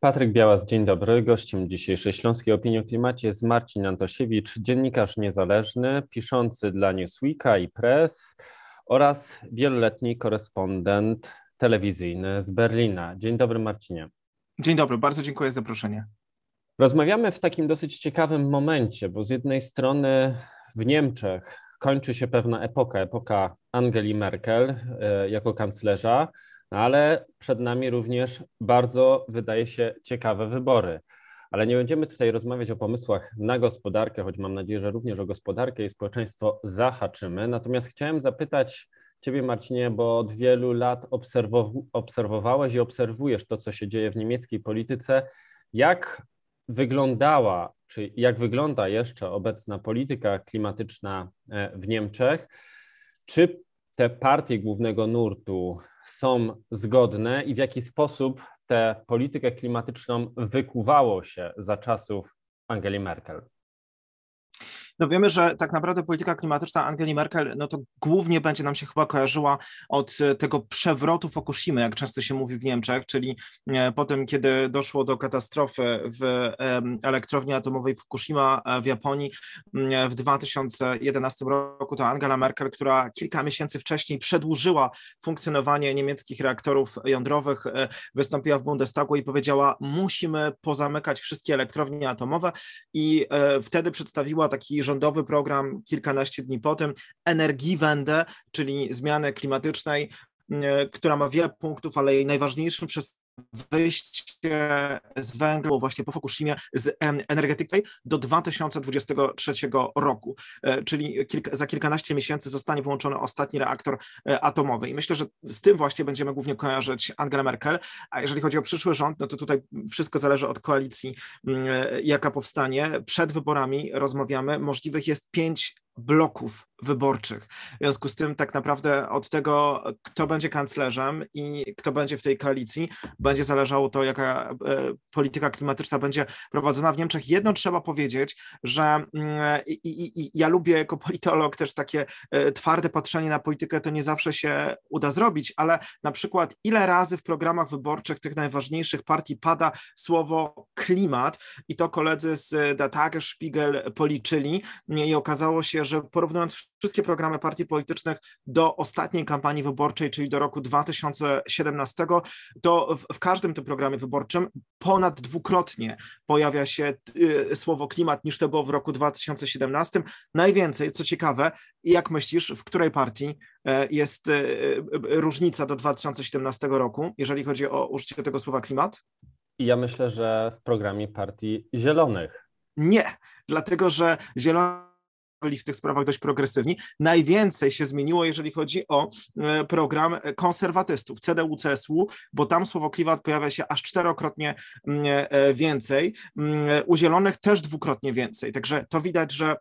Patryk Białas, dzień dobry. Gościem dzisiejszej Śląskiej Opinii o Klimacie jest Marcin Antosiewicz, dziennikarz niezależny, piszący dla Newsweeka i Press oraz wieloletni korespondent telewizyjny z Berlina. Dzień dobry Marcinie. Dzień dobry, bardzo dziękuję za zaproszenie. Rozmawiamy w takim dosyć ciekawym momencie, bo z jednej strony w Niemczech kończy się pewna epoka, epoka Angeli Merkel e, jako kanclerza, no ale przed nami również bardzo, wydaje się, ciekawe wybory. Ale nie będziemy tutaj rozmawiać o pomysłach na gospodarkę, choć mam nadzieję, że również o gospodarkę i społeczeństwo zahaczymy. Natomiast chciałem zapytać Ciebie, Marcinie, bo od wielu lat obserwow- obserwowałeś i obserwujesz to, co się dzieje w niemieckiej polityce. Jak wyglądała, czy jak wygląda jeszcze obecna polityka klimatyczna e, w Niemczech? Czy te partie głównego nurtu są zgodne i w jaki sposób tę politykę klimatyczną wykuwało się za czasów Angeli Merkel? No wiemy, że tak naprawdę polityka klimatyczna Angeli Merkel, no to głównie będzie nam się chyba kojarzyła od e, tego przewrotu Fukushimy, jak często się mówi w Niemczech, czyli e, po tym, kiedy doszło do katastrofy w elektrowni atomowej Fukushima e, w Japonii w 2011 roku, to Angela Merkel, która kilka miesięcy wcześniej przedłużyła funkcjonowanie niemieckich reaktorów jądrowych, wystąpiła w Bundestagu i powiedziała, musimy pozamykać wszystkie elektrownie atomowe i wtedy przedstawiła taki rządowy program kilkanaście dni po tym, Energiewende, czyli zmiany klimatycznej, która ma wiele punktów, ale jej najważniejszym przez wyjście z węgla właśnie po Fukushimie z energetyki do 2023 roku, e, czyli kilka, za kilkanaście miesięcy zostanie wyłączony ostatni reaktor e, atomowy. I myślę, że z tym właśnie będziemy głównie kojarzyć Angela Merkel, a jeżeli chodzi o przyszły rząd, no to tutaj wszystko zależy od koalicji, e, jaka powstanie. Przed wyborami rozmawiamy, możliwych jest pięć bloków wyborczych. W związku z tym tak naprawdę od tego, kto będzie kanclerzem i kto będzie w tej koalicji, będzie zależało to, jaka e, polityka klimatyczna będzie prowadzona w Niemczech. Jedno trzeba powiedzieć, że mm, i, i, i ja lubię jako politolog też takie e, twarde patrzenie na politykę, to nie zawsze się uda zrobić, ale na przykład ile razy w programach wyborczych tych najważniejszych partii pada słowo klimat i to koledzy z Der Tagesspiegel policzyli i okazało się, że porównując wszystkie programy partii politycznych do ostatniej kampanii wyborczej, czyli do roku 2017, to w, w każdym tym programie wyborczym ponad dwukrotnie pojawia się y, słowo klimat niż to było w roku 2017. Najwięcej, co ciekawe, jak myślisz, w której partii e, jest y, y, różnica do 2017 roku, jeżeli chodzi o użycie tego słowa klimat? Ja myślę, że w programie partii Zielonych. Nie, dlatego że Zieloni byli w tych sprawach dość progresywni. Najwięcej się zmieniło, jeżeli chodzi o e, program konserwatystów, CDU, CSU, bo tam słowo klimat pojawia się aż czterokrotnie mm, e, więcej, mm, u Zielonych też dwukrotnie więcej. Także to widać, że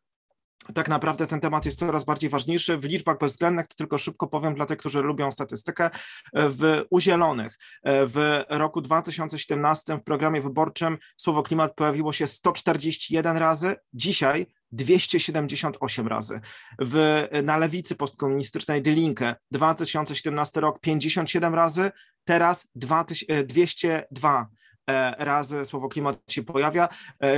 tak naprawdę ten temat jest coraz bardziej ważniejszy. W liczbach bezwzględnych, to tylko szybko powiem dla tych, którzy lubią statystykę, w U Zielonych e, w roku 2017 w programie wyborczym słowo klimat pojawiło się 141 razy, dzisiaj 278 razy. W, na lewicy postkomunistycznej Die Linke 2017 rok 57 razy, teraz 202 E, razy słowo klimat się pojawia.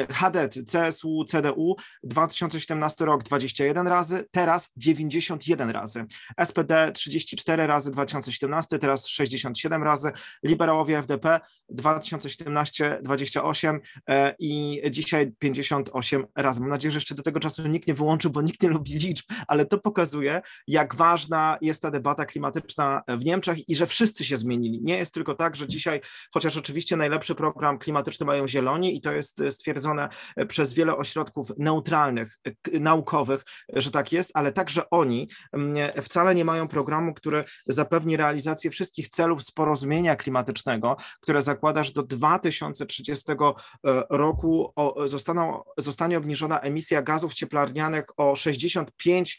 HDC, CSU, CDU 2017 rok 21 razy, teraz 91 razy. SPD 34 razy 2017, teraz 67 razy. Liberałowie FDP 2017 28 e, i dzisiaj 58 razy. Mam nadzieję, że jeszcze do tego czasu nikt nie wyłączył, bo nikt nie lubi liczb, ale to pokazuje, jak ważna jest ta debata klimatyczna w Niemczech i że wszyscy się zmienili. Nie jest tylko tak, że dzisiaj, chociaż oczywiście najlepszy program klimatyczny mają zieloni i to jest e, stwierdzone e, przez wiele ośrodków neutralnych, e, naukowych, że tak jest, ale także oni wcale nie mają programu, który zapewni realizację wszystkich celów z porozumienia klimatycznego, które zakłada, że do 2030 roku zostaną, zostanie obniżona emisja gazów cieplarnianych o 65%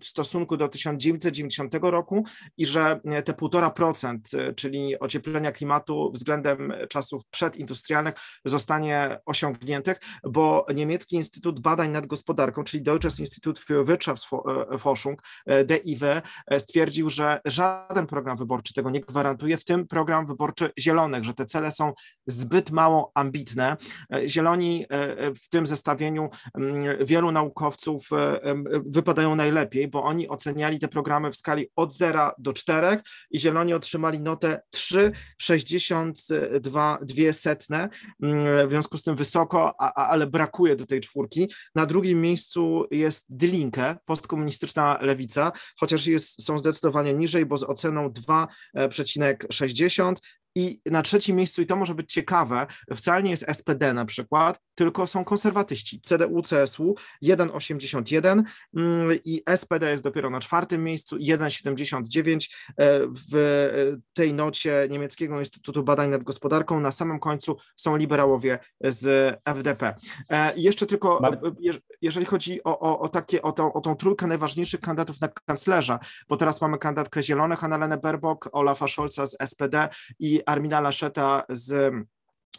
w stosunku do 1990 roku i że te 1,5%, czyli ocieplenia klimatu względem czasów przedindustrialnych zostanie osiągniętych, bo niemiecki Instytut Badań nad Gospodarką, czyli Deutsches Institut für Wirtschaftsforschung, DIW, stwierdził, że żaden program wyborczy tego nie gwarantuje, w tym program wyborczy Zielonych, że te cele są zbyt mało ambitne. Zieloni w tym zestawieniu mm, wielu naukowców wypadają najlepiej, bo oni oceniali te programy w skali od 0 do 4 i Zieloni otrzymali notę 3,62 setne, mm, w związku z tym wysoko, a, ale brakuje do tej czwórki. Na drugim miejscu jest Dylinkę, postkomunistyczna lewica, chociaż jest, są zdecydowanie niżej, bo z oceną 2,60 i na trzecim miejscu, i to może być ciekawe, wcale nie jest SPD na przykład, tylko są konserwatyści. CDU, CSU 1,81 mm, i SPD jest dopiero na czwartym miejscu 1,79 e, w tej nocie Niemieckiego Instytutu Badań nad Gospodarką. Na samym końcu są liberałowie z FDP. E, jeszcze tylko, jeżeli chodzi o, o, o, takie, o, tą, o tą trójkę najważniejszych kandydatów na kanclerza, bo teraz mamy kandydatkę Zielonych, Annalena Baerbock, Olafa Scholza z SPD i Armina Laszeta z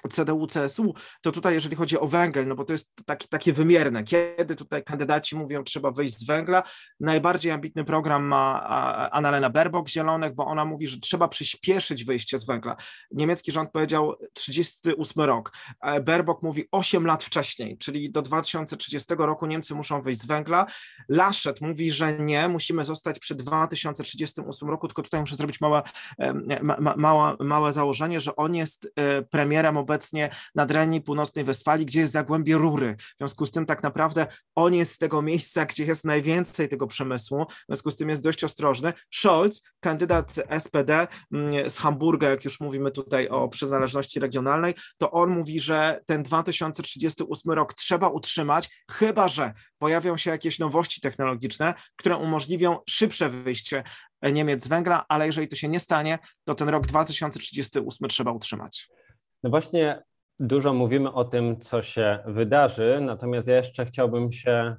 CDU, CSU, to tutaj jeżeli chodzi o węgiel, no bo to jest taki, takie wymierne, kiedy tutaj kandydaci mówią, trzeba wyjść z węgla, najbardziej ambitny program ma Annalena Baerbock Zielonych, bo ona mówi, że trzeba przyspieszyć wyjście z węgla. Niemiecki rząd powiedział 38 rok, Baerbock mówi 8 lat wcześniej, czyli do 2030 roku Niemcy muszą wyjść z węgla. Laszet mówi, że nie, musimy zostać przy 2038 roku, tylko tutaj muszę zrobić małe, ma, małe, małe założenie, że on jest e, premierem obecnie na Dreni Północnej Westfalii, gdzie jest zagłębie rury. W związku z tym tak naprawdę on jest z tego miejsca, gdzie jest najwięcej tego przemysłu, w związku z tym jest dość ostrożny. Scholz, kandydat SPD mm, z Hamburga, jak już mówimy tutaj o przynależności regionalnej, to on mówi, że ten 2038 rok trzeba utrzymać, chyba że pojawią się jakieś nowości technologiczne, które umożliwią szybsze wyjście Niemiec z węgla, ale jeżeli to się nie stanie, to ten rok 2038 trzeba utrzymać. No właśnie dużo mówimy o tym, co się wydarzy, natomiast ja jeszcze chciałbym się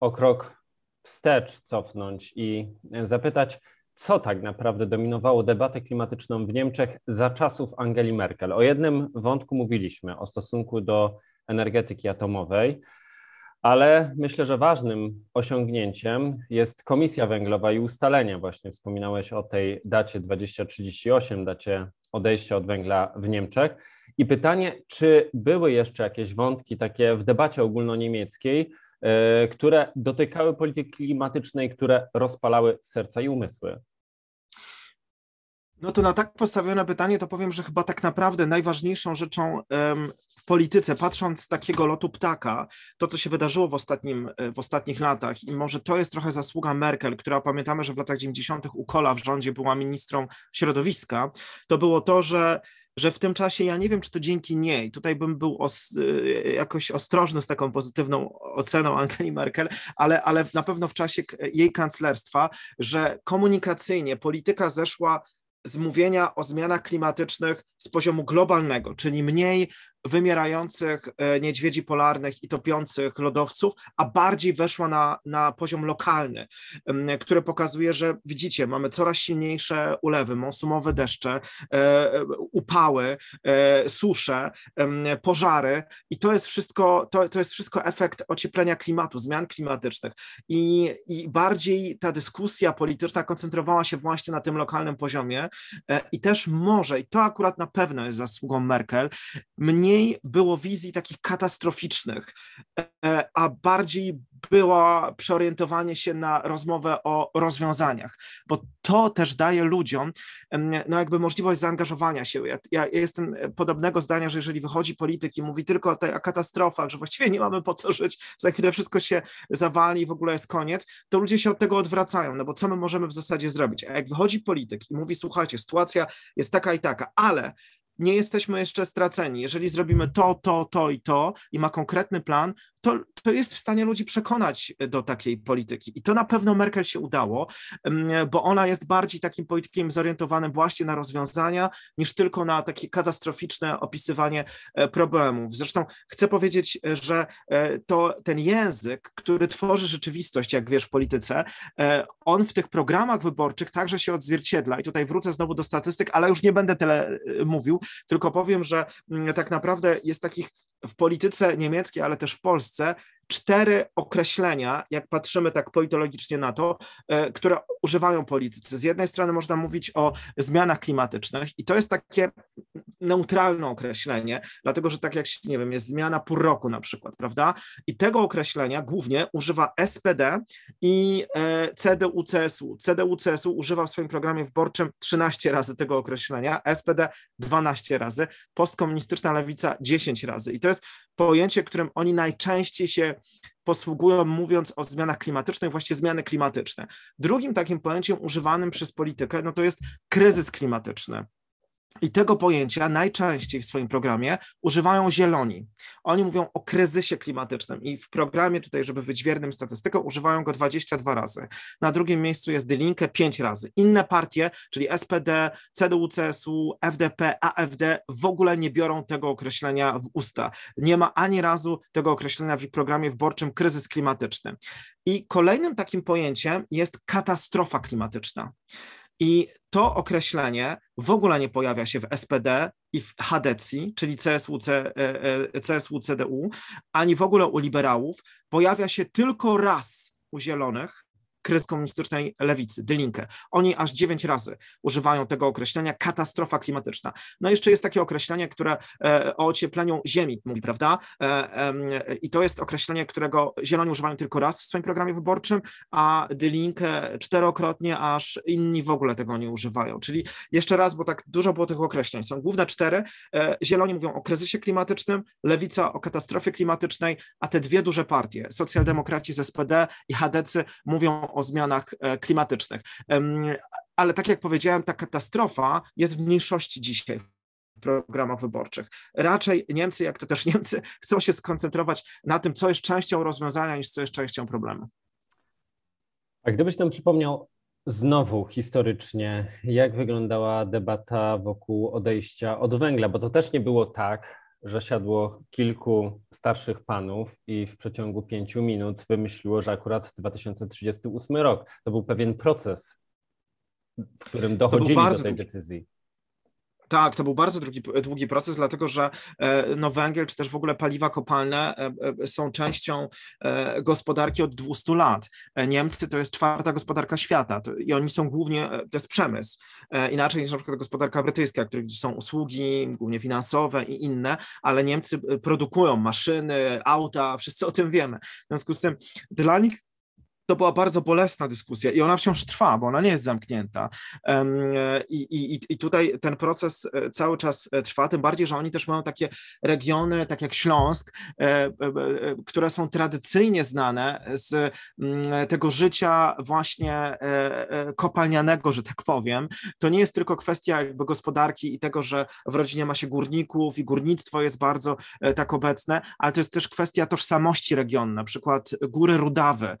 o krok wstecz cofnąć i zapytać, co tak naprawdę dominowało debatę klimatyczną w Niemczech za czasów Angeli Merkel. O jednym wątku mówiliśmy, o stosunku do energetyki atomowej, ale myślę, że ważnym osiągnięciem jest Komisja Węglowa i ustalenie, właśnie wspominałeś o tej dacie 2038, dacie odejścia od węgla w Niemczech. I pytanie, czy były jeszcze jakieś wątki takie w debacie ogólnoniemieckiej, e, które dotykały polityki klimatycznej, które rozpalały serca i umysły? No to na tak postawione pytanie to powiem, że chyba tak naprawdę najważniejszą rzeczą w polityce, patrząc z takiego lotu ptaka, to co się wydarzyło w, ostatnim, e, w ostatnich latach i może to jest trochę zasługa Merkel, która pamiętamy, że w latach 90. u Kola w rządzie była ministrą środowiska, to było to, że że w tym czasie ja nie wiem, czy to dzięki niej, tutaj bym był os, y, jakoś ostrożny z taką pozytywną oceną Angeli Merkel, ale, ale na pewno w czasie jej kanclerstwa, że komunikacyjnie polityka zeszła z mówienia o zmianach klimatycznych z poziomu globalnego, czyli mniej wymierających e, niedźwiedzi polarnych i topiących lodowców, a bardziej weszła na, na poziom lokalny, który pokazuje, że widzicie, mamy coraz silniejsze ulewy, monsumowe deszcze, e, upały, e, susze, pożary i to jest wszystko, to, to jest wszystko efekt ocieplenia klimatu, zmian klimatycznych. I, i bardziej ta dyskusja polityczna koncentrowała się właśnie na tym lokalnym poziomie i też może, i to akurat na pewno jest zasługą Merkel, mniej mniej było wizji takich katastroficznych, e, a bardziej było przeorientowanie się na rozmowę o rozwiązaniach, bo to też daje ludziom no jakby możliwość zaangażowania się. Ja, ja jestem podobnego zdania, że jeżeli wychodzi polityk i mówi tylko o, tej, katastrofach, że właściwie nie mamy po co żyć, za chwilę wszystko się zawali i w ogóle jest koniec, to ludzie się od tego odwracają, no bo co my możemy w zasadzie zrobić? A jak wychodzi polityk i mówi, słuchajcie, sytuacja jest taka i taka, ale nie jesteśmy jeszcze straceni. Jeżeli zrobimy to, to, to i to i ma konkretny plan, to, to jest w stanie ludzi przekonać do takiej polityki. I to na pewno Merkel się udało, bo ona jest bardziej takim politykiem zorientowanym właśnie na rozwiązania, niż tylko na takie katastroficzne opisywanie e, problemów. Zresztą chcę powiedzieć, że e, to ten język, który tworzy rzeczywistość, jak wiesz, w polityce, e, on w tych programach wyborczych także się odzwierciedla. I tutaj wrócę znowu do statystyk, ale już nie będę tyle mówił, tylko powiem, że mm, tak naprawdę jest takich w polityce niemieckiej, ale też w Polsce cztery określenia, jak patrzymy tak politologicznie na to, e, które używają politycy. Z jednej strony można mówić o zmianach klimatycznych i to jest takie neutralne określenie, dlatego że tak jak, nie wiem, jest zmiana pół roku na przykład, prawda? I tego określenia głównie używa SPD i e, CDU-CSU. CDU-CSU używa w swoim programie wyborczym 13 razy tego określenia, SPD 12 razy, postkomunistyczna lewica 10 razy. I to jest pojęcie, którym oni najczęściej się posługują, mówiąc o zmianach klimatycznych, właśnie zmiany klimatyczne. Drugim takim pojęciem używanym przez politykę, no to jest kryzys klimatyczny. I tego pojęcia najczęściej w swoim programie używają zieloni. Oni mówią o kryzysie klimatycznym i w programie, tutaj, żeby być wiernym statystyką, używają go 22 razy. Na drugim miejscu jest Dylinkę 5 razy. Inne partie, czyli SPD, CDU, CSU, FDP, AFD w ogóle nie biorą tego określenia w usta. Nie ma ani razu tego określenia w ich programie wyborczym kryzys klimatyczny. I kolejnym takim pojęciem jest katastrofa klimatyczna. I to określenie w ogóle nie pojawia się w SPD i w HDC, czyli CSU, C, e, e, CDU, ani w ogóle u liberałów. Pojawia się tylko raz u zielonych kryzys komunistycznej lewicy, Dylinkę. Oni aż dziewięć razy używają tego określenia katastrofa klimatyczna. No jeszcze jest takie określenie, które e, o ociepleniu ziemi mówi, prawda? E, I to jest określenie, którego zieloni używają tylko raz w swoim programie wyborczym, a Dylinkę czterokrotnie, aż inni w ogóle tego nie używają. Czyli jeszcze raz, bo tak dużo było tych określeń. Są główne cztery. E, zieloni mówią o kryzysie klimatycznym, lewica o katastrofie klimatycznej, a te dwie duże partie, socjaldemokraci z SPD i HDC mówią o zmianach e, klimatycznych. Ale tak jak powiedziałem, ta katastrofa jest w mniejszości dzisiaj programach wyborczych. Raczej Niemcy, jak to też Niemcy, chcą się skoncentrować na tym, co jest częścią rozwiązania, niż co jest częścią problemu. A gdybyś nam przypomniał znowu historycznie, jak wyglądała debata wokół odejścia od węgla, bo to też nie było tak, że siadło kilku starszych panów i w przeciągu pięciu minut wymyśliło, że akurat 2038 rok to był pewien proces, w którym dochodzili do tej decyzji. Tak, to był bardzo długi, długi proces, dlatego że e, no, węgiel czy też w ogóle paliwa kopalne e, e, są częścią gospodarki od 200 lat. Niemcy to jest czwarta gospodarka świata i oni są głównie, to jest przemysł, inaczej niż na przykład gospodarka brytyjska, których są usługi, głównie finansowe i inne, ale Niemcy produkują maszyny, auta, wszyscy o tym wiemy. W związku z tym dla nich to była bardzo bolesna dyskusja i ona wciąż trwa, bo ona nie jest zamknięta. I, i, I tutaj ten proces e, cały czas e, trwa, tym bardziej, że oni też mają takie regiony, tak jak Śląsk, e, które są tradycyjnie znane z mm, tego życia właśnie kopalnianego, że tak powiem. To nie jest tylko kwestia jakby gospodarki i tego, że w rodzinie ma się górników i górnictwo jest bardzo tak obecne, ale to jest też kwestia tożsamości regionu, na przykład Góry Rudawy,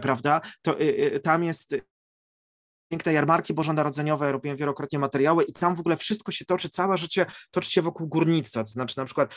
prawda, to y, y, tam jest piękne jarmarki bożonarodzeniowe, robiłem wielokrotnie materiały i tam w ogóle wszystko się toczy, całe życie toczy się wokół górnictwa, to znaczy na przykład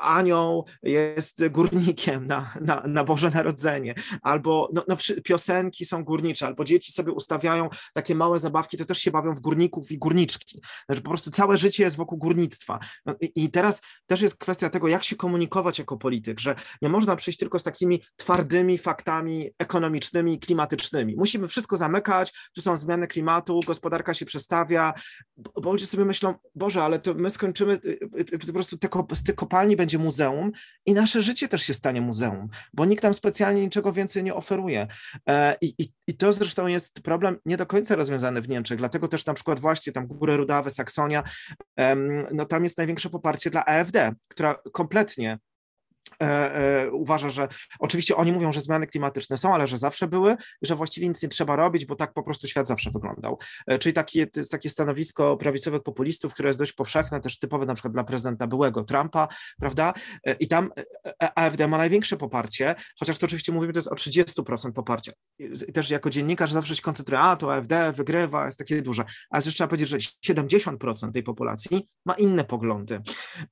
anioł jest górnikiem na, na, na Boże Narodzenie, albo no, no, piosenki są górnicze, albo dzieci sobie ustawiają takie małe zabawki, to też się bawią w górników i górniczki, znaczy po prostu całe życie jest wokół górnictwa. No, i, i teraz też jest kwestia tego, jak się komunikować jako polityk, że nie można przyjść tylko z takimi twardymi faktami ekonomicznymi, klimatycznymi, musimy wszystko zamykać, tu są zmiany klimatu, gospodarka się przestawia, bo ludzie sobie myślą, Boże, ale to my skończymy, y, y, y, po prostu z tych kopalni będzie muzeum i nasze życie też się stanie muzeum, bo nikt tam specjalnie niczego więcej nie oferuje. E, I, i, i to zresztą jest problem nie do końca rozwiązany w Niemczech, dlatego też na przykład właśnie tam Góry Rudawe, Saksonia, no tam jest największe poparcie dla AfD, która kompletnie E, e, uważa, że oczywiście oni mówią, że zmiany klimatyczne są, ale że zawsze były, że właściwie nic nie trzeba robić, bo tak po prostu świat zawsze wyglądał. E, czyli takie, takie stanowisko prawicowych populistów, które jest dość powszechne, też typowe na przykład dla prezydenta byłego Trumpa, prawda? I tam AfD ma największe poparcie, chociaż to oczywiście mówimy, to jest o 30% poparcia. I też jako dziennikarz zawsze się koncentruję, a to AfD wygrywa, jest takie duże, ale też trzeba powiedzieć, że 70% tej populacji ma inne poglądy.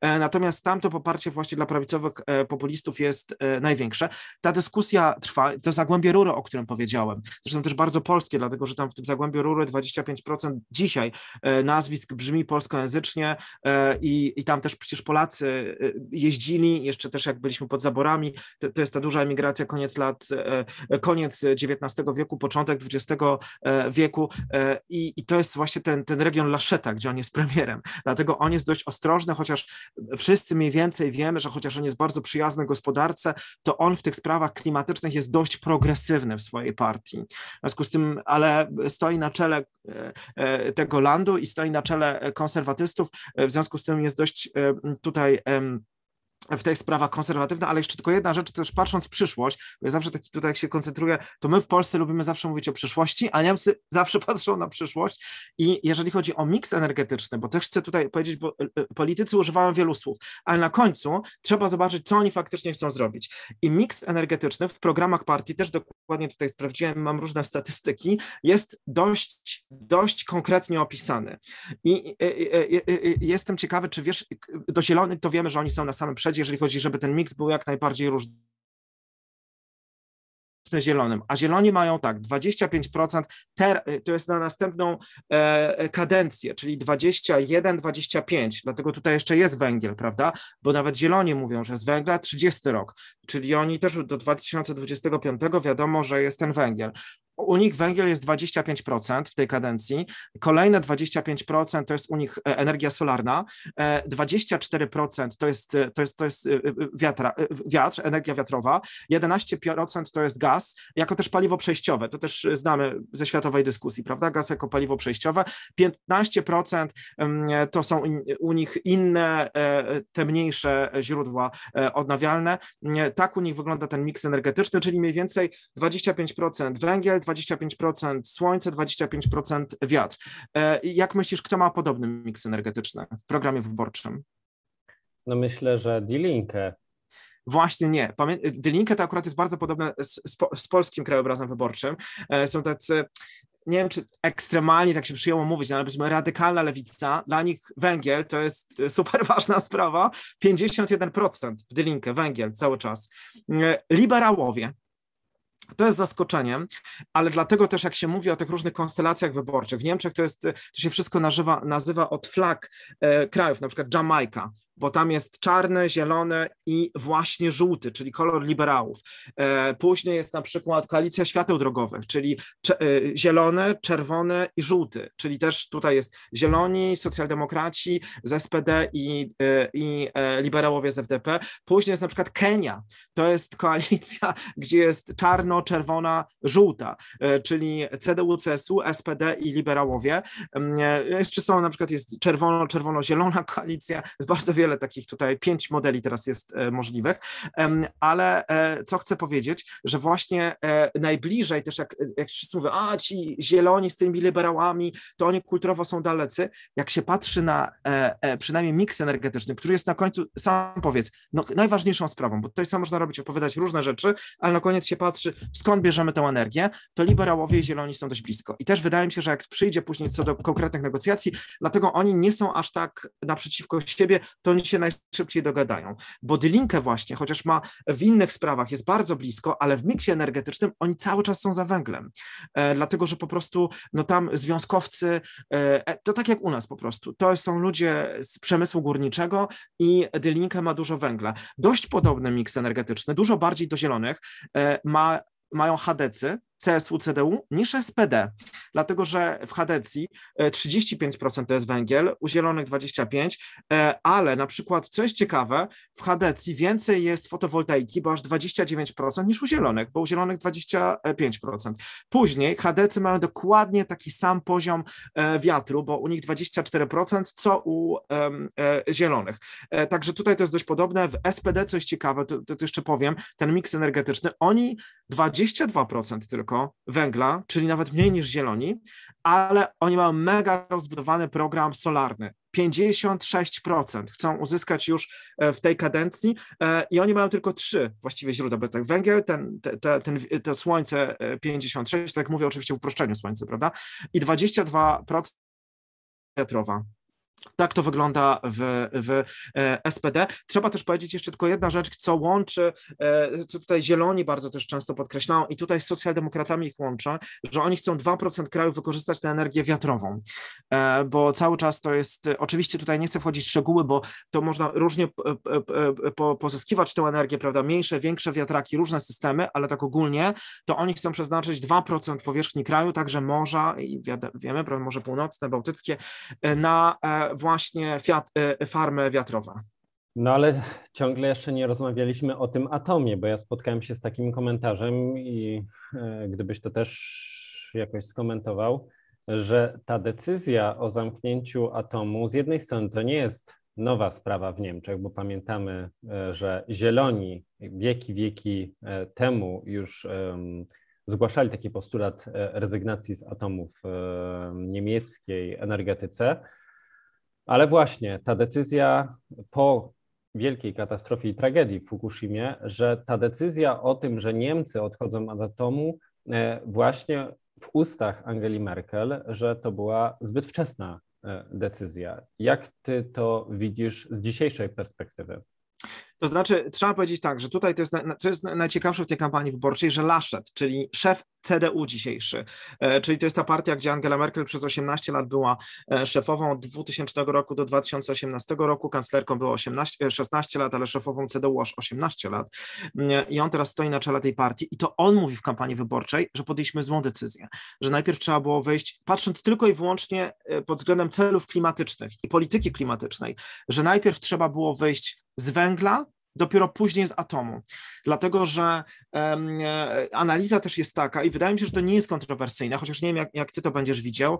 Natomiast tam to poparcie właśnie dla prawicowych populistów populistów jest e, największe. Ta dyskusja trwa, to zagłębie rury, o którym powiedziałem, zresztą też bardzo polskie, dlatego że tam w tym zagłębiu rury 25% dzisiaj e, nazwisk brzmi polskojęzycznie e, i, i tam też przecież Polacy jeździli, jeszcze też jak byliśmy pod zaborami, to, to jest ta duża emigracja koniec lat, koniec XIX wieku, początek XX wieku i, i to jest właśnie ten, ten region Laszeta, gdzie on jest premierem, dlatego on jest dość ostrożny, chociaż wszyscy mniej więcej wiemy, że chociaż on jest bardzo przyjazny przyjazny gospodarce, to on w tych sprawach klimatycznych jest dość progresywny w swojej partii. W związku z tym, ale stoi na czele e, e, tego landu i stoi na czele konserwatystów, w związku z tym jest dość e, tutaj w tych sprawach konserwatywna, ale jeszcze tylko jedna rzecz, też patrząc w przyszłość, bo ja zawsze tak tutaj jak się koncentruję, to my w Polsce lubimy zawsze mówić o przyszłości, a Niemcy zawsze patrzą na przyszłość i jeżeli chodzi o miks energetyczny, bo też chcę tutaj powiedzieć, bo e, e, politycy używają wielu słów, ale na końcu trzeba zobaczyć, co oni faktycznie chcą zrobić. I miks energetyczny w programach partii, też dokładnie tutaj sprawdziłem, mam różne statystyki, jest dość, dość konkretnie opisany. I, i, i, i jestem ciekawy, czy wiesz, do zielonych to wiemy, że oni są na samym przedzie, jeżeli chodzi, żeby ten miks był jak najbardziej różny zielonym, a zieloni mają tak, 25%, ter, to jest na następną e, kadencję, czyli 21-25, dlatego tutaj jeszcze jest węgiel, prawda, bo nawet zieloni mówią, że z węgla 30 rok, czyli oni też do 2025 wiadomo, że jest ten węgiel. U nich węgiel jest 25% w tej kadencji, kolejne 25% to jest u nich e, energia solarna, 24% e, to jest, to jest, to jest e, wiatra, wiatr, energia wiatrowa, 11% to jest gaz, jako też paliwo przejściowe, to też znamy ze światowej dyskusji, prawda, gaz jako paliwo przejściowe, 15% to są u nich inne, te mniejsze źródła odnawialne, tak u nich wygląda ten miks energetyczny, czyli mniej więcej 25% węgiel, 25% słońce, 25% wiatr. E, jak myślisz, kto ma podobny miks energetyczny w programie wyborczym? No myślę, że Die Linke. Właśnie nie. Die Linke to akurat jest bardzo podobne z, z, polskim krajobrazem wyborczym. E, są tacy nie wiem, czy ekstremalnie tak się przyjęło mówić, no ale powiedzmy radykalna lewica, dla nich węgiel to jest super ważna sprawa, 51% w Dylinkę, węgiel cały czas. E, liberałowie, to jest zaskoczeniem, ale dlatego też jak się mówi o tych różnych konstelacjach wyborczych, w Niemczech to, jest, to się wszystko nazywa, nazywa od flag e, krajów, na przykład Jamajka, bo tam jest czarny, zielony i właśnie żółty, czyli kolor liberałów. E, później jest na przykład koalicja świateł drogowych, czyli e, zielony, czerwony i żółty, czyli też tutaj jest zieloni, socjaldemokraci z SPD i, e, i liberałowie z FDP. Później jest na przykład Kenia, to jest koalicja, gdzie jest czarno, czerwona, żółta, czyli CDU, CSU, SPD i liberałowie. Jeszcze są na przykład jest czerwono, czerwono-zielona koalicja, jest bardzo wiele wiele takich tutaj, pięć modeli teraz jest e, możliwych, ale e, co chcę powiedzieć, że właśnie e, najbliżej też jak, jak wszyscy mówią, a ci zieloni z tymi liberałami, to oni kulturowo są dalecy, jak się patrzy na przynajmniej miks energetyczny, który jest na końcu, sam powiedz, no, najważniejszą sprawą, bo tutaj sam można robić, opowiadać różne rzeczy, ale na koniec się patrzy, skąd bierzemy tę energię, to liberałowie i zieloni są dość blisko. I też wydaje mi się, że jak przyjdzie później co do konkretnych negocjacji, dlatego oni nie są aż tak naprzeciwko siebie, to oni się najszybciej dogadają. Bo Dylinkę właśnie, chociaż ma w innych sprawach, jest bardzo blisko, ale w miksie energetycznym oni cały czas są za węglem. E, dlatego, że po prostu no tam związkowcy, e, e to tak jak u nas po prostu, to są ludzie z przemysłu górniczego i Dylinkę ma dużo węgla. Dość podobny miks energetyczny, dużo bardziej do zielonych, e, ma mają Hadecy, CSU-CDU niż SPD, dlatego że w Hadecji 35% to jest węgiel, u Zielonych 25%, ale na przykład, co jest ciekawe, w Hadecji więcej jest fotowoltaiki, bo aż 29% niż u Zielonych, bo u Zielonych 25%. Później Hadecy mają dokładnie taki sam poziom wiatru, bo u nich 24%, co u Zielonych. Także tutaj to jest dość podobne. W SPD, co jest ciekawe, to, to jeszcze powiem, ten miks energetyczny, oni 22% tylko węgla, czyli nawet mniej niż zieloni, ale oni mają mega rozbudowany program solarny. 56% chcą uzyskać już e, w tej kadencji e, i oni mają tylko trzy właściwie źródła, bo tak węgiel, ten, te, ten, to słońce 56, e, tak mówię oczywiście w uproszczeniu słońce, prawda, i 22% wiatrowa. Tak to wygląda w, w e, SPD. Trzeba też powiedzieć jeszcze tylko jedna rzecz, co łączy, e, co tutaj zieloni bardzo też często podkreślają i tutaj z socjaldemokratami ich łączę, że oni chcą 2% kraju wykorzystać na energię wiatrową, e, bo cały czas to jest, oczywiście tutaj nie chcę wchodzić w szczegóły, bo to można różnie pozyskiwać tę energię, prawda, mniejsze, większe wiatraki, różne systemy, ale tak ogólnie to oni chcą przeznaczyć 2% powierzchni kraju, także morza i wiemy, prawda, Morze Północne, Bałtyckie, na właśnie fiat, e, farmy wiatrowe. No ale ciągle jeszcze nie rozmawialiśmy o tym atomie, bo ja spotkałem się z takim komentarzem i e, gdybyś to też jakoś skomentował, że ta decyzja o zamknięciu atomu z jednej strony to nie jest nowa sprawa w Niemczech, bo pamiętamy, e, że zieloni wieki, wieki temu już zgłaszali taki postulat rezygnacji z atomów niemieckiej energetyce. Ale właśnie ta decyzja po wielkiej katastrofie i tragedii w Fukushimie, że ta decyzja o tym, że Niemcy odchodzą od atomu, e, właśnie w ustach Angeli Merkel, że to była zbyt wczesna e, decyzja. Jak ty to widzisz z dzisiejszej perspektywy? To znaczy, trzeba powiedzieć tak, że tutaj to jest, co jest najciekawsze w tej kampanii wyborczej, że Laschet, czyli szef CDU dzisiejszy, e, czyli to jest ta partia, gdzie Angela Merkel przez 18 lat była e, szefową od 2000 roku do 2018 roku, kanclerką było 18, 16 lat, ale szefową CDU aż 18 lat. Mm, i on teraz stoi na czele tej partii. I to on mówi w kampanii wyborczej, że podjęliśmy złą decyzję, że najpierw trzeba było wyjść, patrząc tylko i wyłącznie e, pod względem celów klimatycznych i polityki klimatycznej, że najpierw trzeba było wyjść z węgla, dopiero później z atomu. Dlatego, że um, analiza też jest taka, i wydaje mi się, że to nie jest kontrowersyjne, chociaż nie wiem, jak, jak ty to będziesz widział,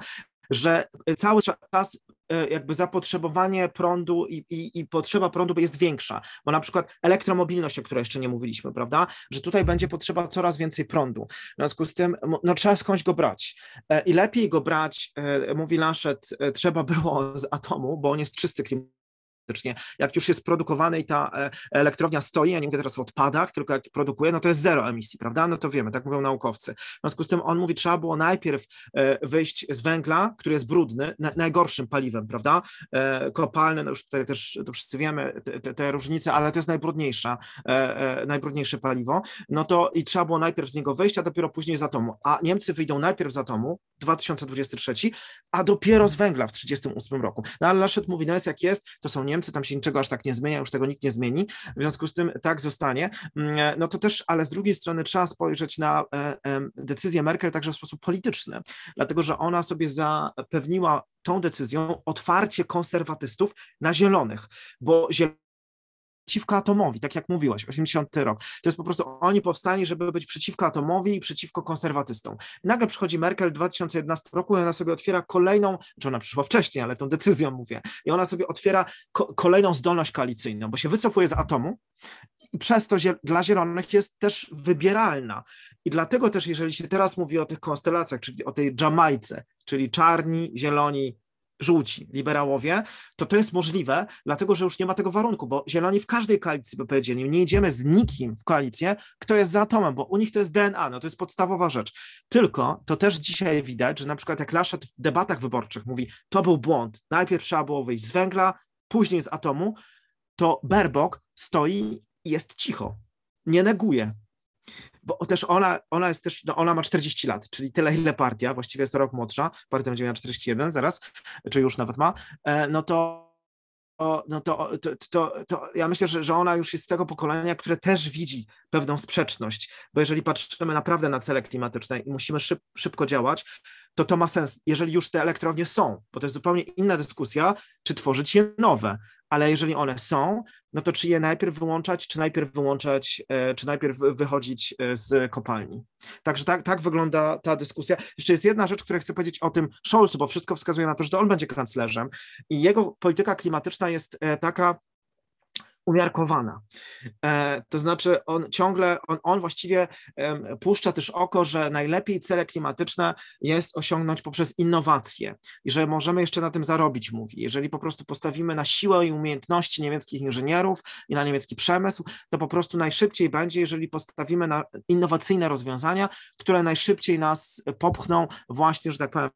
że cały czas e, jakby zapotrzebowanie prądu i, i, i, potrzeba prądu jest większa, bo na przykład elektromobilność, o której jeszcze nie mówiliśmy, prawda, że tutaj będzie potrzeba coraz więcej prądu. W związku z tym no, trzeba skądś go brać e, i lepiej go brać, mówi Laschet, trzeba było z atomu, bo on jest czysty klimat faktycznie. Jak już jest produkowany i ta e, elektrownia stoi, ja nie mówię teraz o odpadach, tylko jak produkuje, no to jest zero emisji, prawda? No to wiemy, tak mówią naukowcy. W związku z tym on mówi, trzeba było najpierw e, wyjść z węgla, który jest brudny, najgorszym paliwem, prawda? E, kopalny, no już tutaj też to wszyscy wiemy, te, te różnice, ale to jest najbrudniejsza, najbrudniejsze paliwo, no to i trzeba było najpierw z niego wyjść, a dopiero później z atomu. A Niemcy wyjdą najpierw z atomu, 2023, a dopiero z węgla w 1938 roku. No ale Laschet mówi, no jest jak jest, to są Niemcy, Niemcy, tam się niczego aż tak nie zmienia, już tego nikt nie zmieni, w związku z tym tak zostanie. Mm, no to też, ale z drugiej strony trzeba spojrzeć na e, decyzję Merkel także w sposób polityczny, dlatego że ona sobie zapewniła tą decyzją otwarcie konserwatystów na zielonych, bo zieloni przeciwko atomowi, tak jak mówiłaś, 80 rok. To jest po prostu oni powstali, żeby być przeciwko atomowi i przeciwko konserwatystom. Nagle przychodzi Merkel w 2011 roku i ona sobie otwiera kolejną, czy ona przyszła wcześniej, ale tą decyzją mówię, i ona sobie otwiera ko kolejną zdolność koalicyjną, bo się wycofuje z atomu i przez to dla zielonych jest też wybieralna. I dlatego też, jeżeli się teraz mówi o tych konstelacjach, czyli o tej Jamajce, czyli czarni, zieloni, żółci, liberałowie, to to jest możliwe, dlatego że już nie ma tego warunku, bo zieloni w każdej koalicji by powiedzieli, nie idziemy z nikim w koalicję, kto jest za atomem, bo u nich to jest DNA, no to jest podstawowa rzecz. Tylko to też dzisiaj widać, że na przykład jak Laszet w debatach wyborczych mówi, to był błąd, najpierw trzeba było wyjść z węgla, później z atomu, to Berbok stoi i jest cicho, nie neguje, bo też ona, ona jest też, no ona ma 40 lat, czyli tyle ile partia, właściwie jest rok młodsza, partia będzie miała 41 zaraz, czy już nawet ma, e, no to no to, to, to, to, ja myślę, że, że ona już jest z tego pokolenia, które też widzi pewną sprzeczność, bo jeżeli patrzymy naprawdę na cele klimatyczne i musimy szyb, szybko działać, to to ma sens, jeżeli już te elektrownie są, bo to jest zupełnie inna dyskusja, czy tworzyć je nowe, ale jeżeli one są, no to czy je najpierw wyłączać, czy najpierw wyłączać, e, czy najpierw wychodzić e, z kopalni. Także tak, tak wygląda ta dyskusja. Jeszcze jest jedna rzecz, którą chcę powiedzieć o tym Scholzu, bo wszystko wskazuje na to, że to on będzie kanclerzem i jego polityka klimatyczna jest e, taka, umiarkowana. E, to znaczy on ciągle, on, on właściwie puszcza też oko, że najlepiej cele klimatyczne jest osiągnąć poprzez innowacje i że możemy jeszcze na tym zarobić, mówi. Jeżeli po prostu postawimy na siłę i umiejętności niemieckich inżynierów i na niemiecki przemysł, to po prostu najszybciej będzie, jeżeli postawimy na innowacyjne rozwiązania, które najszybciej nas popchną właśnie, że tak powiem,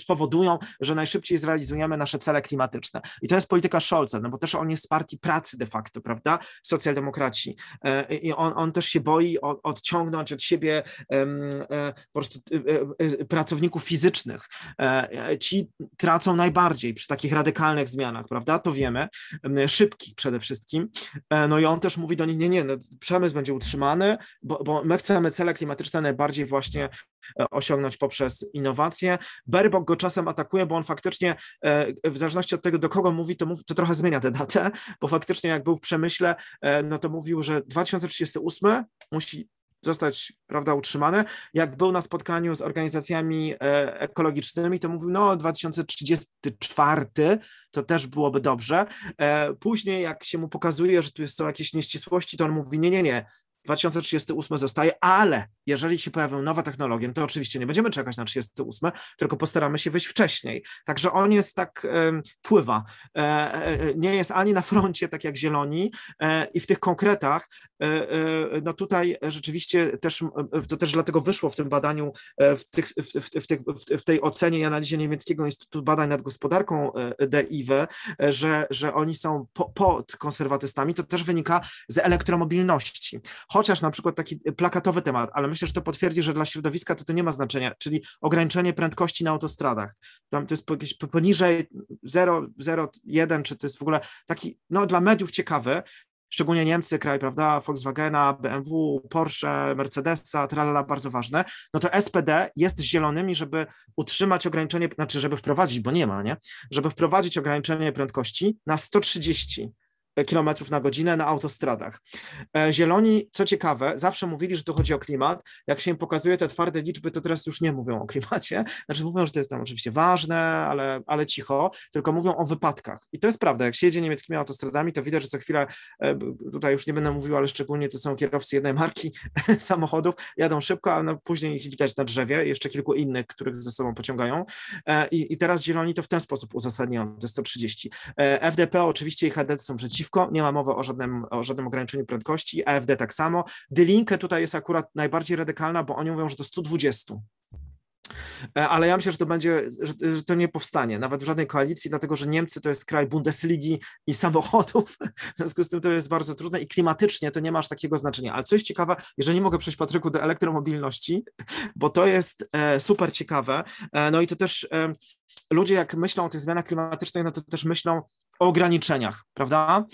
spowodują, że najszybciej zrealizujemy nasze cele klimatyczne. I to jest polityka Scholza, no bo też on jest z partii pracy de facto, prawda? Socjaldemokraci. E, I on, on też się boi odciągnąć od siebie e, po prostu e, pracowników fizycznych. Ci tracą najbardziej przy takich radykalnych zmianach, prawda? To wiemy. Szybkich przede wszystkim. No i on też mówi do nich, nie, nie, no, przemysł będzie utrzymany, bo, bo my chcemy cele klimatyczne najbardziej właśnie osiągnąć poprzez innowacje. Baerbock go czasem atakuje, bo on faktycznie e, w zależności od tego, do kogo mówi, to, to trochę zmienia tę datę, bo faktycznie jak był w przemyśle, e, no to mówił, że 2038 musi zostać prawda, utrzymane. Jak był na spotkaniu z organizacjami e, ekologicznymi, to mówił, no 2034 to też byłoby dobrze. Później, jak się mu pokazuje, że tu są jakieś nieścisłości, to on mówi, nie, nie, nie, 2038 zostaje, ale jeżeli się pojawią nowe technologie, no to oczywiście nie będziemy czekać na 38, tylko postaramy się wyjść wcześniej. Także on jest tak, pływa. E, e, nie jest ani na froncie, tak jak Zieloni e, i w tych konkretach, no tutaj rzeczywiście też, to też dlatego wyszło w tym badaniu, w, tych, w, w, w tej ocenie i analizie Niemieckiego Instytutu Badań nad Gospodarką DIW, że, że oni są po, pod konserwatystami, to też wynika z elektromobilności chociaż na przykład taki plakatowy temat, ale myślę, że to potwierdzi, że dla środowiska to to nie ma znaczenia, czyli ograniczenie prędkości na autostradach. Tam to jest jakieś poniżej 0,01, czy to jest w ogóle taki, no dla mediów ciekawy, szczególnie Niemcy, kraj, prawda, Volkswagena, BMW, Porsche, Mercedesa, tralala, bardzo ważne, no to SPD jest zielonymi, żeby utrzymać ograniczenie, znaczy żeby wprowadzić, bo nie ma, nie, żeby wprowadzić ograniczenie prędkości na 130 kilometrów na godzinę na autostradach. E, zieloni, co ciekawe, zawsze mówili, że tu chodzi o klimat. Jak się im pokazuje te twarde liczby, to teraz już nie mówią o klimacie. Znaczy mówią, że to jest tam oczywiście ważne, ale, ale cicho, tylko mówią o wypadkach. I to jest prawda. Jak się jedzie niemieckimi autostradami, to widać, że co chwilę, e, tutaj już nie będę mówił, ale szczególnie to są kierowcy jednej marki samochodów, jadą szybko, a no później ich widać na drzewie, jeszcze kilku innych, których ze sobą pociągają. E, I, i teraz zieloni to w ten sposób uzasadniają, te 130. FDP oczywiście i HD są przeciwko nie ma mowy o żadnym, o żadnym ograniczeniu prędkości, AFD tak samo. Dylinkę tutaj jest akurat najbardziej radykalna, bo oni mówią, że to 120 e, ale ja myślę, że to będzie, że, że, to nie powstanie, nawet w żadnej koalicji, dlatego że Niemcy to jest kraj Bundesligi i samochodów, w związku z tym to jest bardzo trudne i klimatycznie to nie ma aż takiego znaczenia. Ale coś ciekawe, jeżeli mogę przejść, Patryku, do elektromobilności, bo to jest e, super ciekawe, e, no i to też ludzie jak myślą o tych zmianach klimatycznych, no to też myślą ograniczeniach, prawda?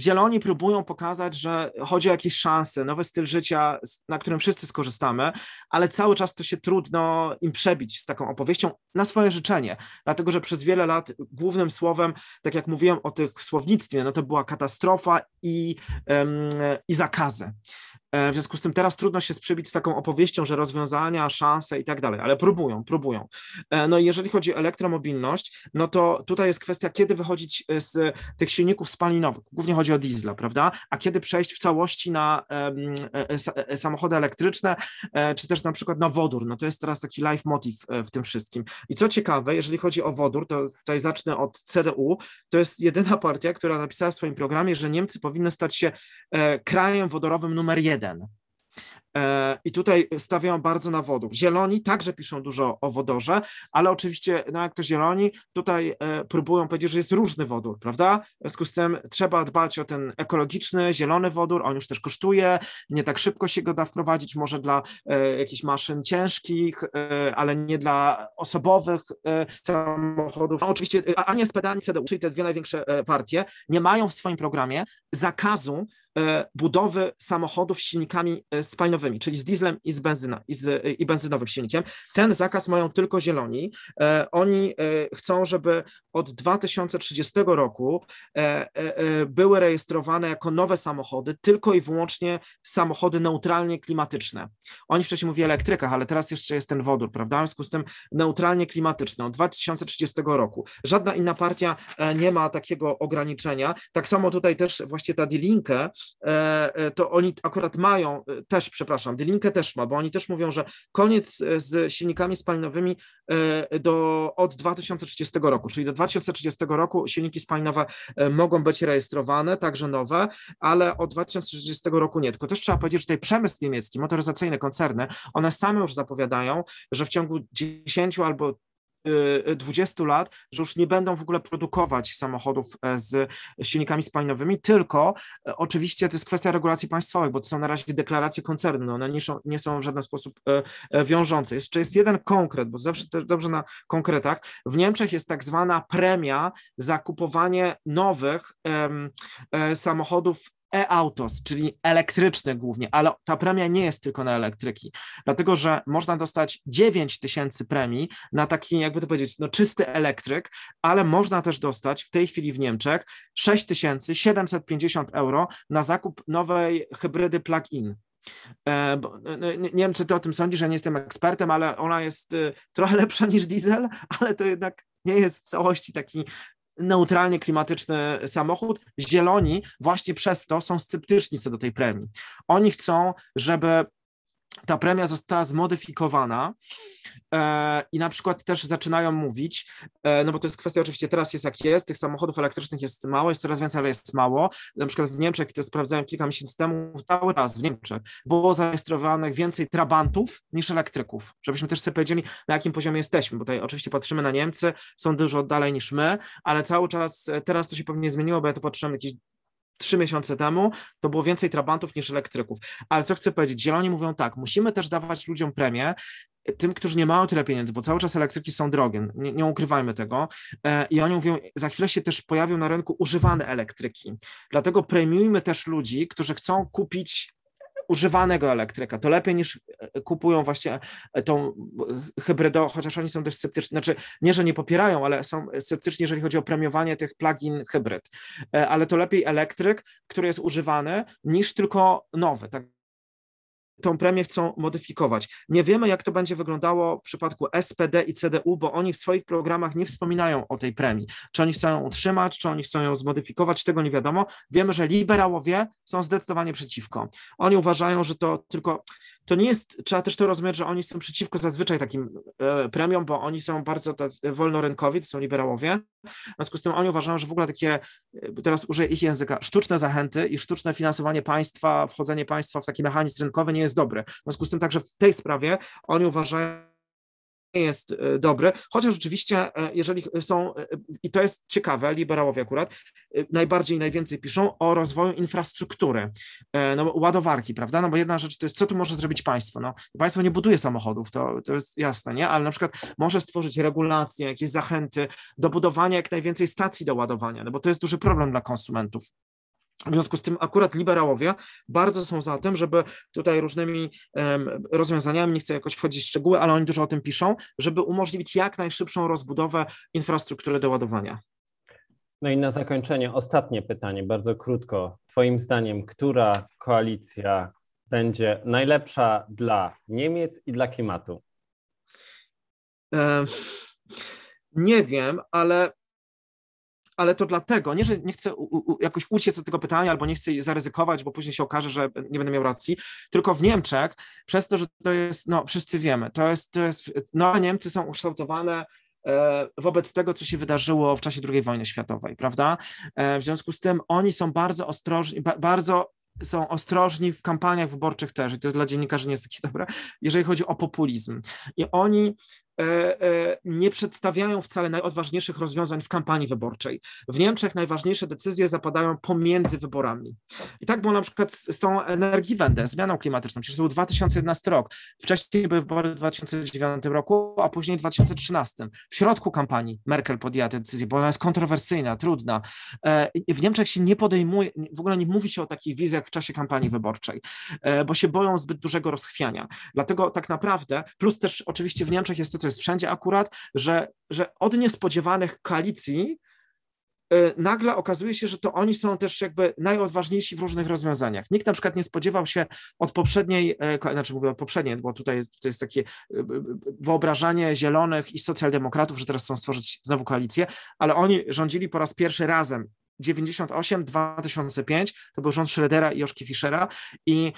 Zieloni próbują pokazać, że chodzi o jakieś szanse, nowy styl życia, na którym wszyscy skorzystamy, ale cały czas to się trudno im przebić z taką opowieścią na swoje życzenie, dlatego że przez wiele lat głównym słowem, tak jak mówiłem o tych słownictwie, no to była katastrofa i, i zakazy. E, w związku z tym teraz trudno się sprzybić z taką opowieścią, że rozwiązania, szanse i tak dalej, ale próbują, próbują. E, no i jeżeli chodzi o elektromobilność, no to tutaj jest kwestia, kiedy wychodzić e, z tych silników spalinowych, głównie chodzi o diesla, prawda, a kiedy przejść w całości na samochody elektryczne, czy też na przykład na wodór, no to jest teraz taki life motive w tym wszystkim. I co ciekawe, jeżeli chodzi o wodór, to tutaj zacznę od CDU, to jest jedyna partia, która napisała w swoim programie, że Niemcy powinny stać się krajem wodorowym numer jeden E, I tutaj stawiają bardzo na wodór. Zieloni także piszą dużo o wodorze, ale oczywiście, no jak to zieloni, tutaj e, próbują powiedzieć, że jest różny wodór, prawda? W związku z tym trzeba dbać o ten ekologiczny, zielony wodór, on już też kosztuje, nie tak szybko się go da wprowadzić, może dla e, jakichś maszyn ciężkich, ale nie dla osobowych samochodów. No, oczywiście ani SPD, ani CDU, czyli te dwie największe partie, nie mają w swoim programie zakazu budowy samochodów z silnikami e, spalinowymi, czyli z dieslem i z, benzyna, i, z, i benzynowym silnikiem. Ten zakaz mają tylko zieloni. E, oni chcą, żeby od 2030 roku były rejestrowane jako nowe samochody tylko i wyłącznie samochody neutralnie klimatyczne. Oni wcześniej mówili o elektrykach, ale teraz jeszcze jest ten wodór, prawda? W związku z tym neutralnie klimatyczne od 2030 roku. Żadna inna partia nie ma takiego ograniczenia. Tak samo tutaj też właśnie ta D-Linkę E, e, to oni akurat mają, e, też przepraszam, Dylinkę też ma, bo oni też mówią, że koniec z silnikami spalinowymi do, od 2030 roku, czyli do 2030 roku silniki spalinowe mogą być rejestrowane, także nowe, ale od 2030 roku nie. Tylko też trzeba powiedzieć, że tutaj przemysł niemiecki, motoryzacyjne koncerny, one same już zapowiadają, że w ciągu 10 albo 20 lat, że już nie będą w ogóle produkować samochodów e, z silnikami spalinowymi, tylko e, oczywiście to jest kwestia regulacji państwowych, bo to są na razie deklaracje koncernu, one nie są, nie są w żaden sposób e, wiążące. Jeszcze jest jeden konkret, bo zawsze też dobrze na konkretach. W Niemczech jest tak zwana premia za kupowanie nowych samochodów e-autos, czyli elektryczne głównie, ale ta premia nie jest tylko na elektryki, dlatego że można dostać 9 tysięcy premii na taki, jakby to powiedzieć, no czysty elektryk, ale można też dostać w tej chwili w Niemczech 6750 euro na zakup nowej hybrydy plug-in. E, no, no, nie wiem, czy ty o tym sądzisz, że nie jestem ekspertem, ale ona jest y, trochę lepsza niż diesel, ale to jednak nie jest w całości taki neutralnie klimatyczny samochód. Zieloni właśnie przez to są sceptyczni co do tej premii. Oni chcą, żeby ta premia została zmodyfikowana e, i na przykład też zaczynają mówić, e, no bo to jest kwestia oczywiście teraz jest jak jest, tych samochodów elektrycznych jest mało, jest coraz więcej, ale jest mało. Na przykład w Niemczech, to sprawdzałem kilka miesięcy temu, cały czas w Niemczech było zarejestrowanych więcej trabantów niż elektryków, żebyśmy też sobie powiedzieli, na jakim poziomie jesteśmy, bo tutaj oczywiście patrzymy na Niemcy, są dużo dalej niż my, ale cały czas, e, teraz to się pewnie zmieniło, bo ja to patrzyłem jakieś trzy miesiące temu, to było więcej trabantów niż elektryków. Ale co chcę powiedzieć, zieloni mówią tak, musimy też dawać ludziom premię, tym, którzy nie mają tyle pieniędzy, bo cały czas elektryki są drogie, nie, nie, ukrywajmy tego. E, I oni mówią, za chwilę się też pojawią na rynku używane elektryki. Dlatego premiujmy też ludzi, którzy chcą kupić używanego elektryka. To lepiej niż e, kupują właśnie e, tą e, hybrydą, chociaż oni są dość sceptyczni, znaczy nie, że nie popierają, ale są sceptyczni, jeżeli chodzi o premiowanie tych plug-in hybryd. Ale to lepiej elektryk, który jest używany, niż tylko nowy. Tak tą premię chcą modyfikować. Nie wiemy, jak to będzie wyglądało w przypadku SPD i CDU, bo oni w swoich programach nie wspominają o tej premii. Czy oni chcą ją utrzymać, czy oni chcą ją zmodyfikować, tego nie wiadomo. Wiemy, że liberałowie są zdecydowanie przeciwko. Oni uważają, że to tylko to nie jest, trzeba też to rozumieć, że oni są przeciwko zazwyczaj takim e, premiom, bo oni są bardzo wolnorynkowi, to są liberałowie. W związku z tym oni uważają, że w ogóle takie, e, teraz użyję ich języka, sztuczne zachęty i sztuczne finansowanie państwa, wchodzenie państwa w taki mechanizm rynkowy nie jest dobre. W związku z tym także w tej sprawie oni uważają, jest e, dobry, chociaż rzeczywiście, e, jeżeli są, e, i to jest ciekawe, liberałowie akurat, najbardziej, najwięcej piszą o rozwoju infrastruktury, no, ładowarki, prawda? No bo jedna rzecz to jest, co tu może zrobić państwo? No, państwo nie buduje samochodów, to, to jest jasne, nie? Ale na przykład może stworzyć regulacje, jakieś zachęty do budowania jak najwięcej stacji do ładowania, no bo to jest duży problem dla konsumentów. W związku z tym akurat liberałowie bardzo są za tym, żeby tutaj różnymi um, rozwiązaniami, nie chcę jakoś wchodzić w szczegóły, ale oni dużo o tym piszą, żeby umożliwić jak najszybszą rozbudowę infrastruktury do ładowania. No i na zakończenie ostatnie pytanie, bardzo krótko. Twoim zdaniem, która koalicja będzie najlepsza dla Niemiec i dla klimatu? nie wiem, ale ale to dlatego, nie, że nie chcę u, u, jakoś uciec od tego pytania albo nie chcę zaryzykować, bo później się okaże, że nie będę miał racji, tylko w Niemczech, przez to, że to jest, no wszyscy wiemy, to jest, to jest no Niemcy są ukształtowane e, wobec tego, co się wydarzyło w czasie II wojny światowej, prawda? E, w związku z tym oni są bardzo ostrożni, bardzo są ostrożni w kampaniach wyborczych też, i to dla dziennikarzy nie jest takie dobre, jeżeli chodzi o populizm. I oni nie przedstawiają wcale najodważniejszych rozwiązań w kampanii wyborczej. W Niemczech najważniejsze decyzje zapadają pomiędzy wyborami. I tak było na przykład z tą Energiewende, zmianą klimatyczną. Przecież to był 2011 rok. Wcześniej były wybory w 2009 roku, a później w 2013. W środku kampanii Merkel podjęła tę decyzję, bo ona jest kontrowersyjna, trudna. E, w Niemczech się nie podejmuje, w ogóle nie mówi się o takich wizjach w czasie kampanii wyborczej, bo się boją zbyt dużego rozchwiania. Dlatego tak naprawdę, plus też oczywiście w Niemczech jest to, co jest wszędzie akurat, że, że od niespodziewanych koalicji y, nagle okazuje się, że to oni są też jakby najodważniejsi w różnych rozwiązaniach. Nikt na przykład nie spodziewał się od poprzedniej, e, znaczy mówię poprzedniej, bo tutaj to jest takie y, y, wyobrażanie zielonych i socjaldemokratów, że teraz chcą stworzyć znowu koalicję, ale oni rządzili po raz pierwszy razem 98, 2005, to był rząd Schroedera i Joszki Fischera i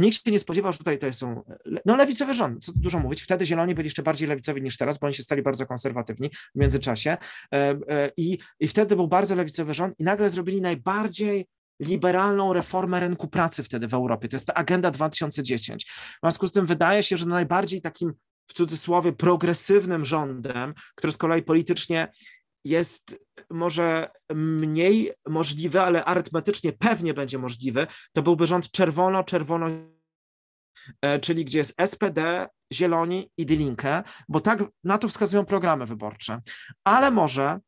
nikt się nie spodziewał, że tutaj to są no lewicowe rządy, co dużo mówić, wtedy zieloni byli jeszcze bardziej lewicowi niż teraz, bo oni się stali bardzo konserwatywni w międzyczasie e, e, i, i wtedy był bardzo lewicowy rząd i nagle zrobili najbardziej liberalną reformę rynku pracy wtedy w Europie. To jest ta agenda 2010. W związku z tym wydaje się, że najbardziej takim w cudzysłowie progresywnym rządem, który z kolei politycznie jest może mniej możliwy, ale arytmetycznie pewnie będzie możliwy, to byłby rząd czerwono-czerwono, e, czyli gdzie jest SPD, Zieloni i Die Linke, bo tak na to wskazują programy wyborcze. Ale może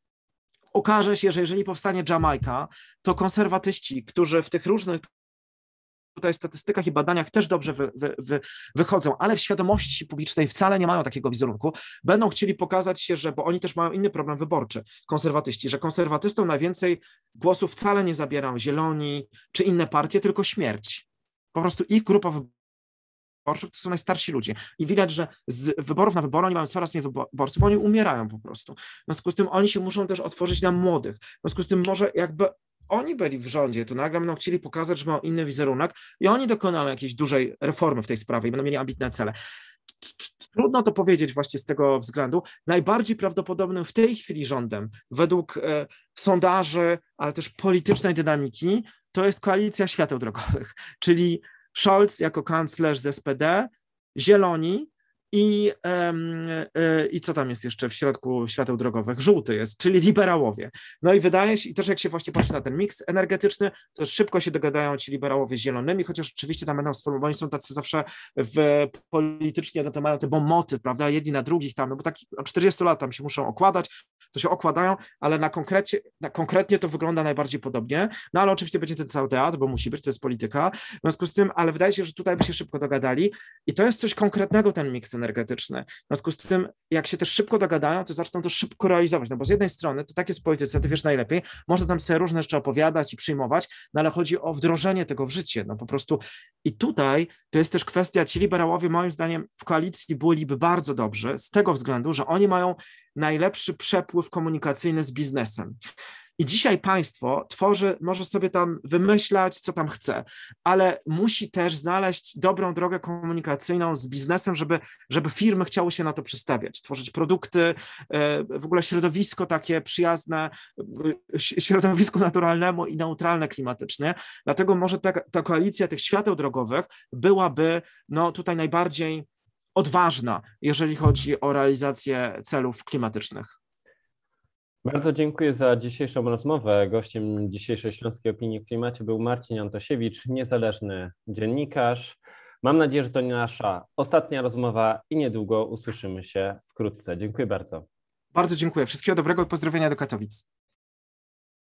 okaże się, że jeżeli powstanie Jamajka, to konserwatyści, którzy w tych różnych tutaj statystykach i badaniach też dobrze wy, wy, wy, wychodzą, ale w świadomości publicznej wcale nie mają takiego wizerunku, będą chcieli pokazać się, że, bo oni też mają inny problem wyborczy, konserwatyści, że konserwatystom najwięcej głosów wcale nie zabierają zieloni czy inne partie, tylko śmierć. Po prostu ich grupa wyborców to są najstarsi ludzie. I widać, że z wyborów na wybory oni mają coraz mniej wyborców, bo oni umierają po prostu. W związku z tym oni się muszą też otworzyć na młodych. W związku z tym może jakby oni byli w rządzie, to nagle będą chcieli pokazać, że mają inny wizerunek i oni dokonają jakiejś dużej reformy w tej sprawie i będą mieli ambitne cele. Trudno to powiedzieć właśnie z tego względu. Najbardziej prawdopodobnym w tej chwili rządem, według e, sondaży, ale też politycznej dynamiki, to jest koalicja świateł drogowych, czyli Scholz jako kanclerz z SPD, Zieloni i, e, I co tam jest jeszcze w środku świateł drogowych? Żółty jest, czyli liberałowie. No i wydaje się, i też jak się właśnie patrzy na ten miks energetyczny, to szybko się dogadają ci liberałowie z zielonymi, chociaż oczywiście tam będą sformułowani, są tacy zawsze w politycznie, no to mają te bomoty, prawda, jedni na drugich tam, no bo tak od 40 lat tam się muszą okładać, to się okładają, ale na, konkrecie, na konkretnie to wygląda najbardziej podobnie, no ale oczywiście będzie ten cały teatr, bo musi być, to jest polityka, w związku z tym, ale wydaje się, że tutaj by się szybko dogadali i to jest coś konkretnego ten miks energetyczny. W związku z tym, jak się też szybko dogadają, to zaczną to szybko realizować, no bo z jednej strony, to tak jest w polityce, ty wiesz najlepiej, można tam sobie różne rzeczy opowiadać i przyjmować, no ale chodzi o wdrożenie tego w życie, no po prostu i tutaj to jest też kwestia, ci liberałowie moim zdaniem w koalicji byliby bardzo dobrzy z tego względu, że oni mają najlepszy przepływ komunikacyjny z biznesem. I dzisiaj państwo tworzy, może sobie tam wymyślać, co tam chce, ale musi też znaleźć dobrą drogę komunikacyjną z biznesem, żeby, żeby firmy chciały się na to przystawiać, tworzyć produkty, e, w ogóle środowisko takie przyjazne e, środowisku naturalnemu i neutralne klimatycznie. Dlatego może ta, ta koalicja tych świateł drogowych byłaby no, tutaj najbardziej odważna, jeżeli chodzi o realizację celów klimatycznych. Bardzo dziękuję za dzisiejszą rozmowę. Gościem dzisiejszej Śląskiej Opinii o Klimacie był Marcin Antosiewicz, niezależny dziennikarz. Mam nadzieję, że to nie nasza ostatnia rozmowa i niedługo usłyszymy się wkrótce. Dziękuję bardzo. Bardzo dziękuję. Wszystkiego dobrego i pozdrowienia do Katowic.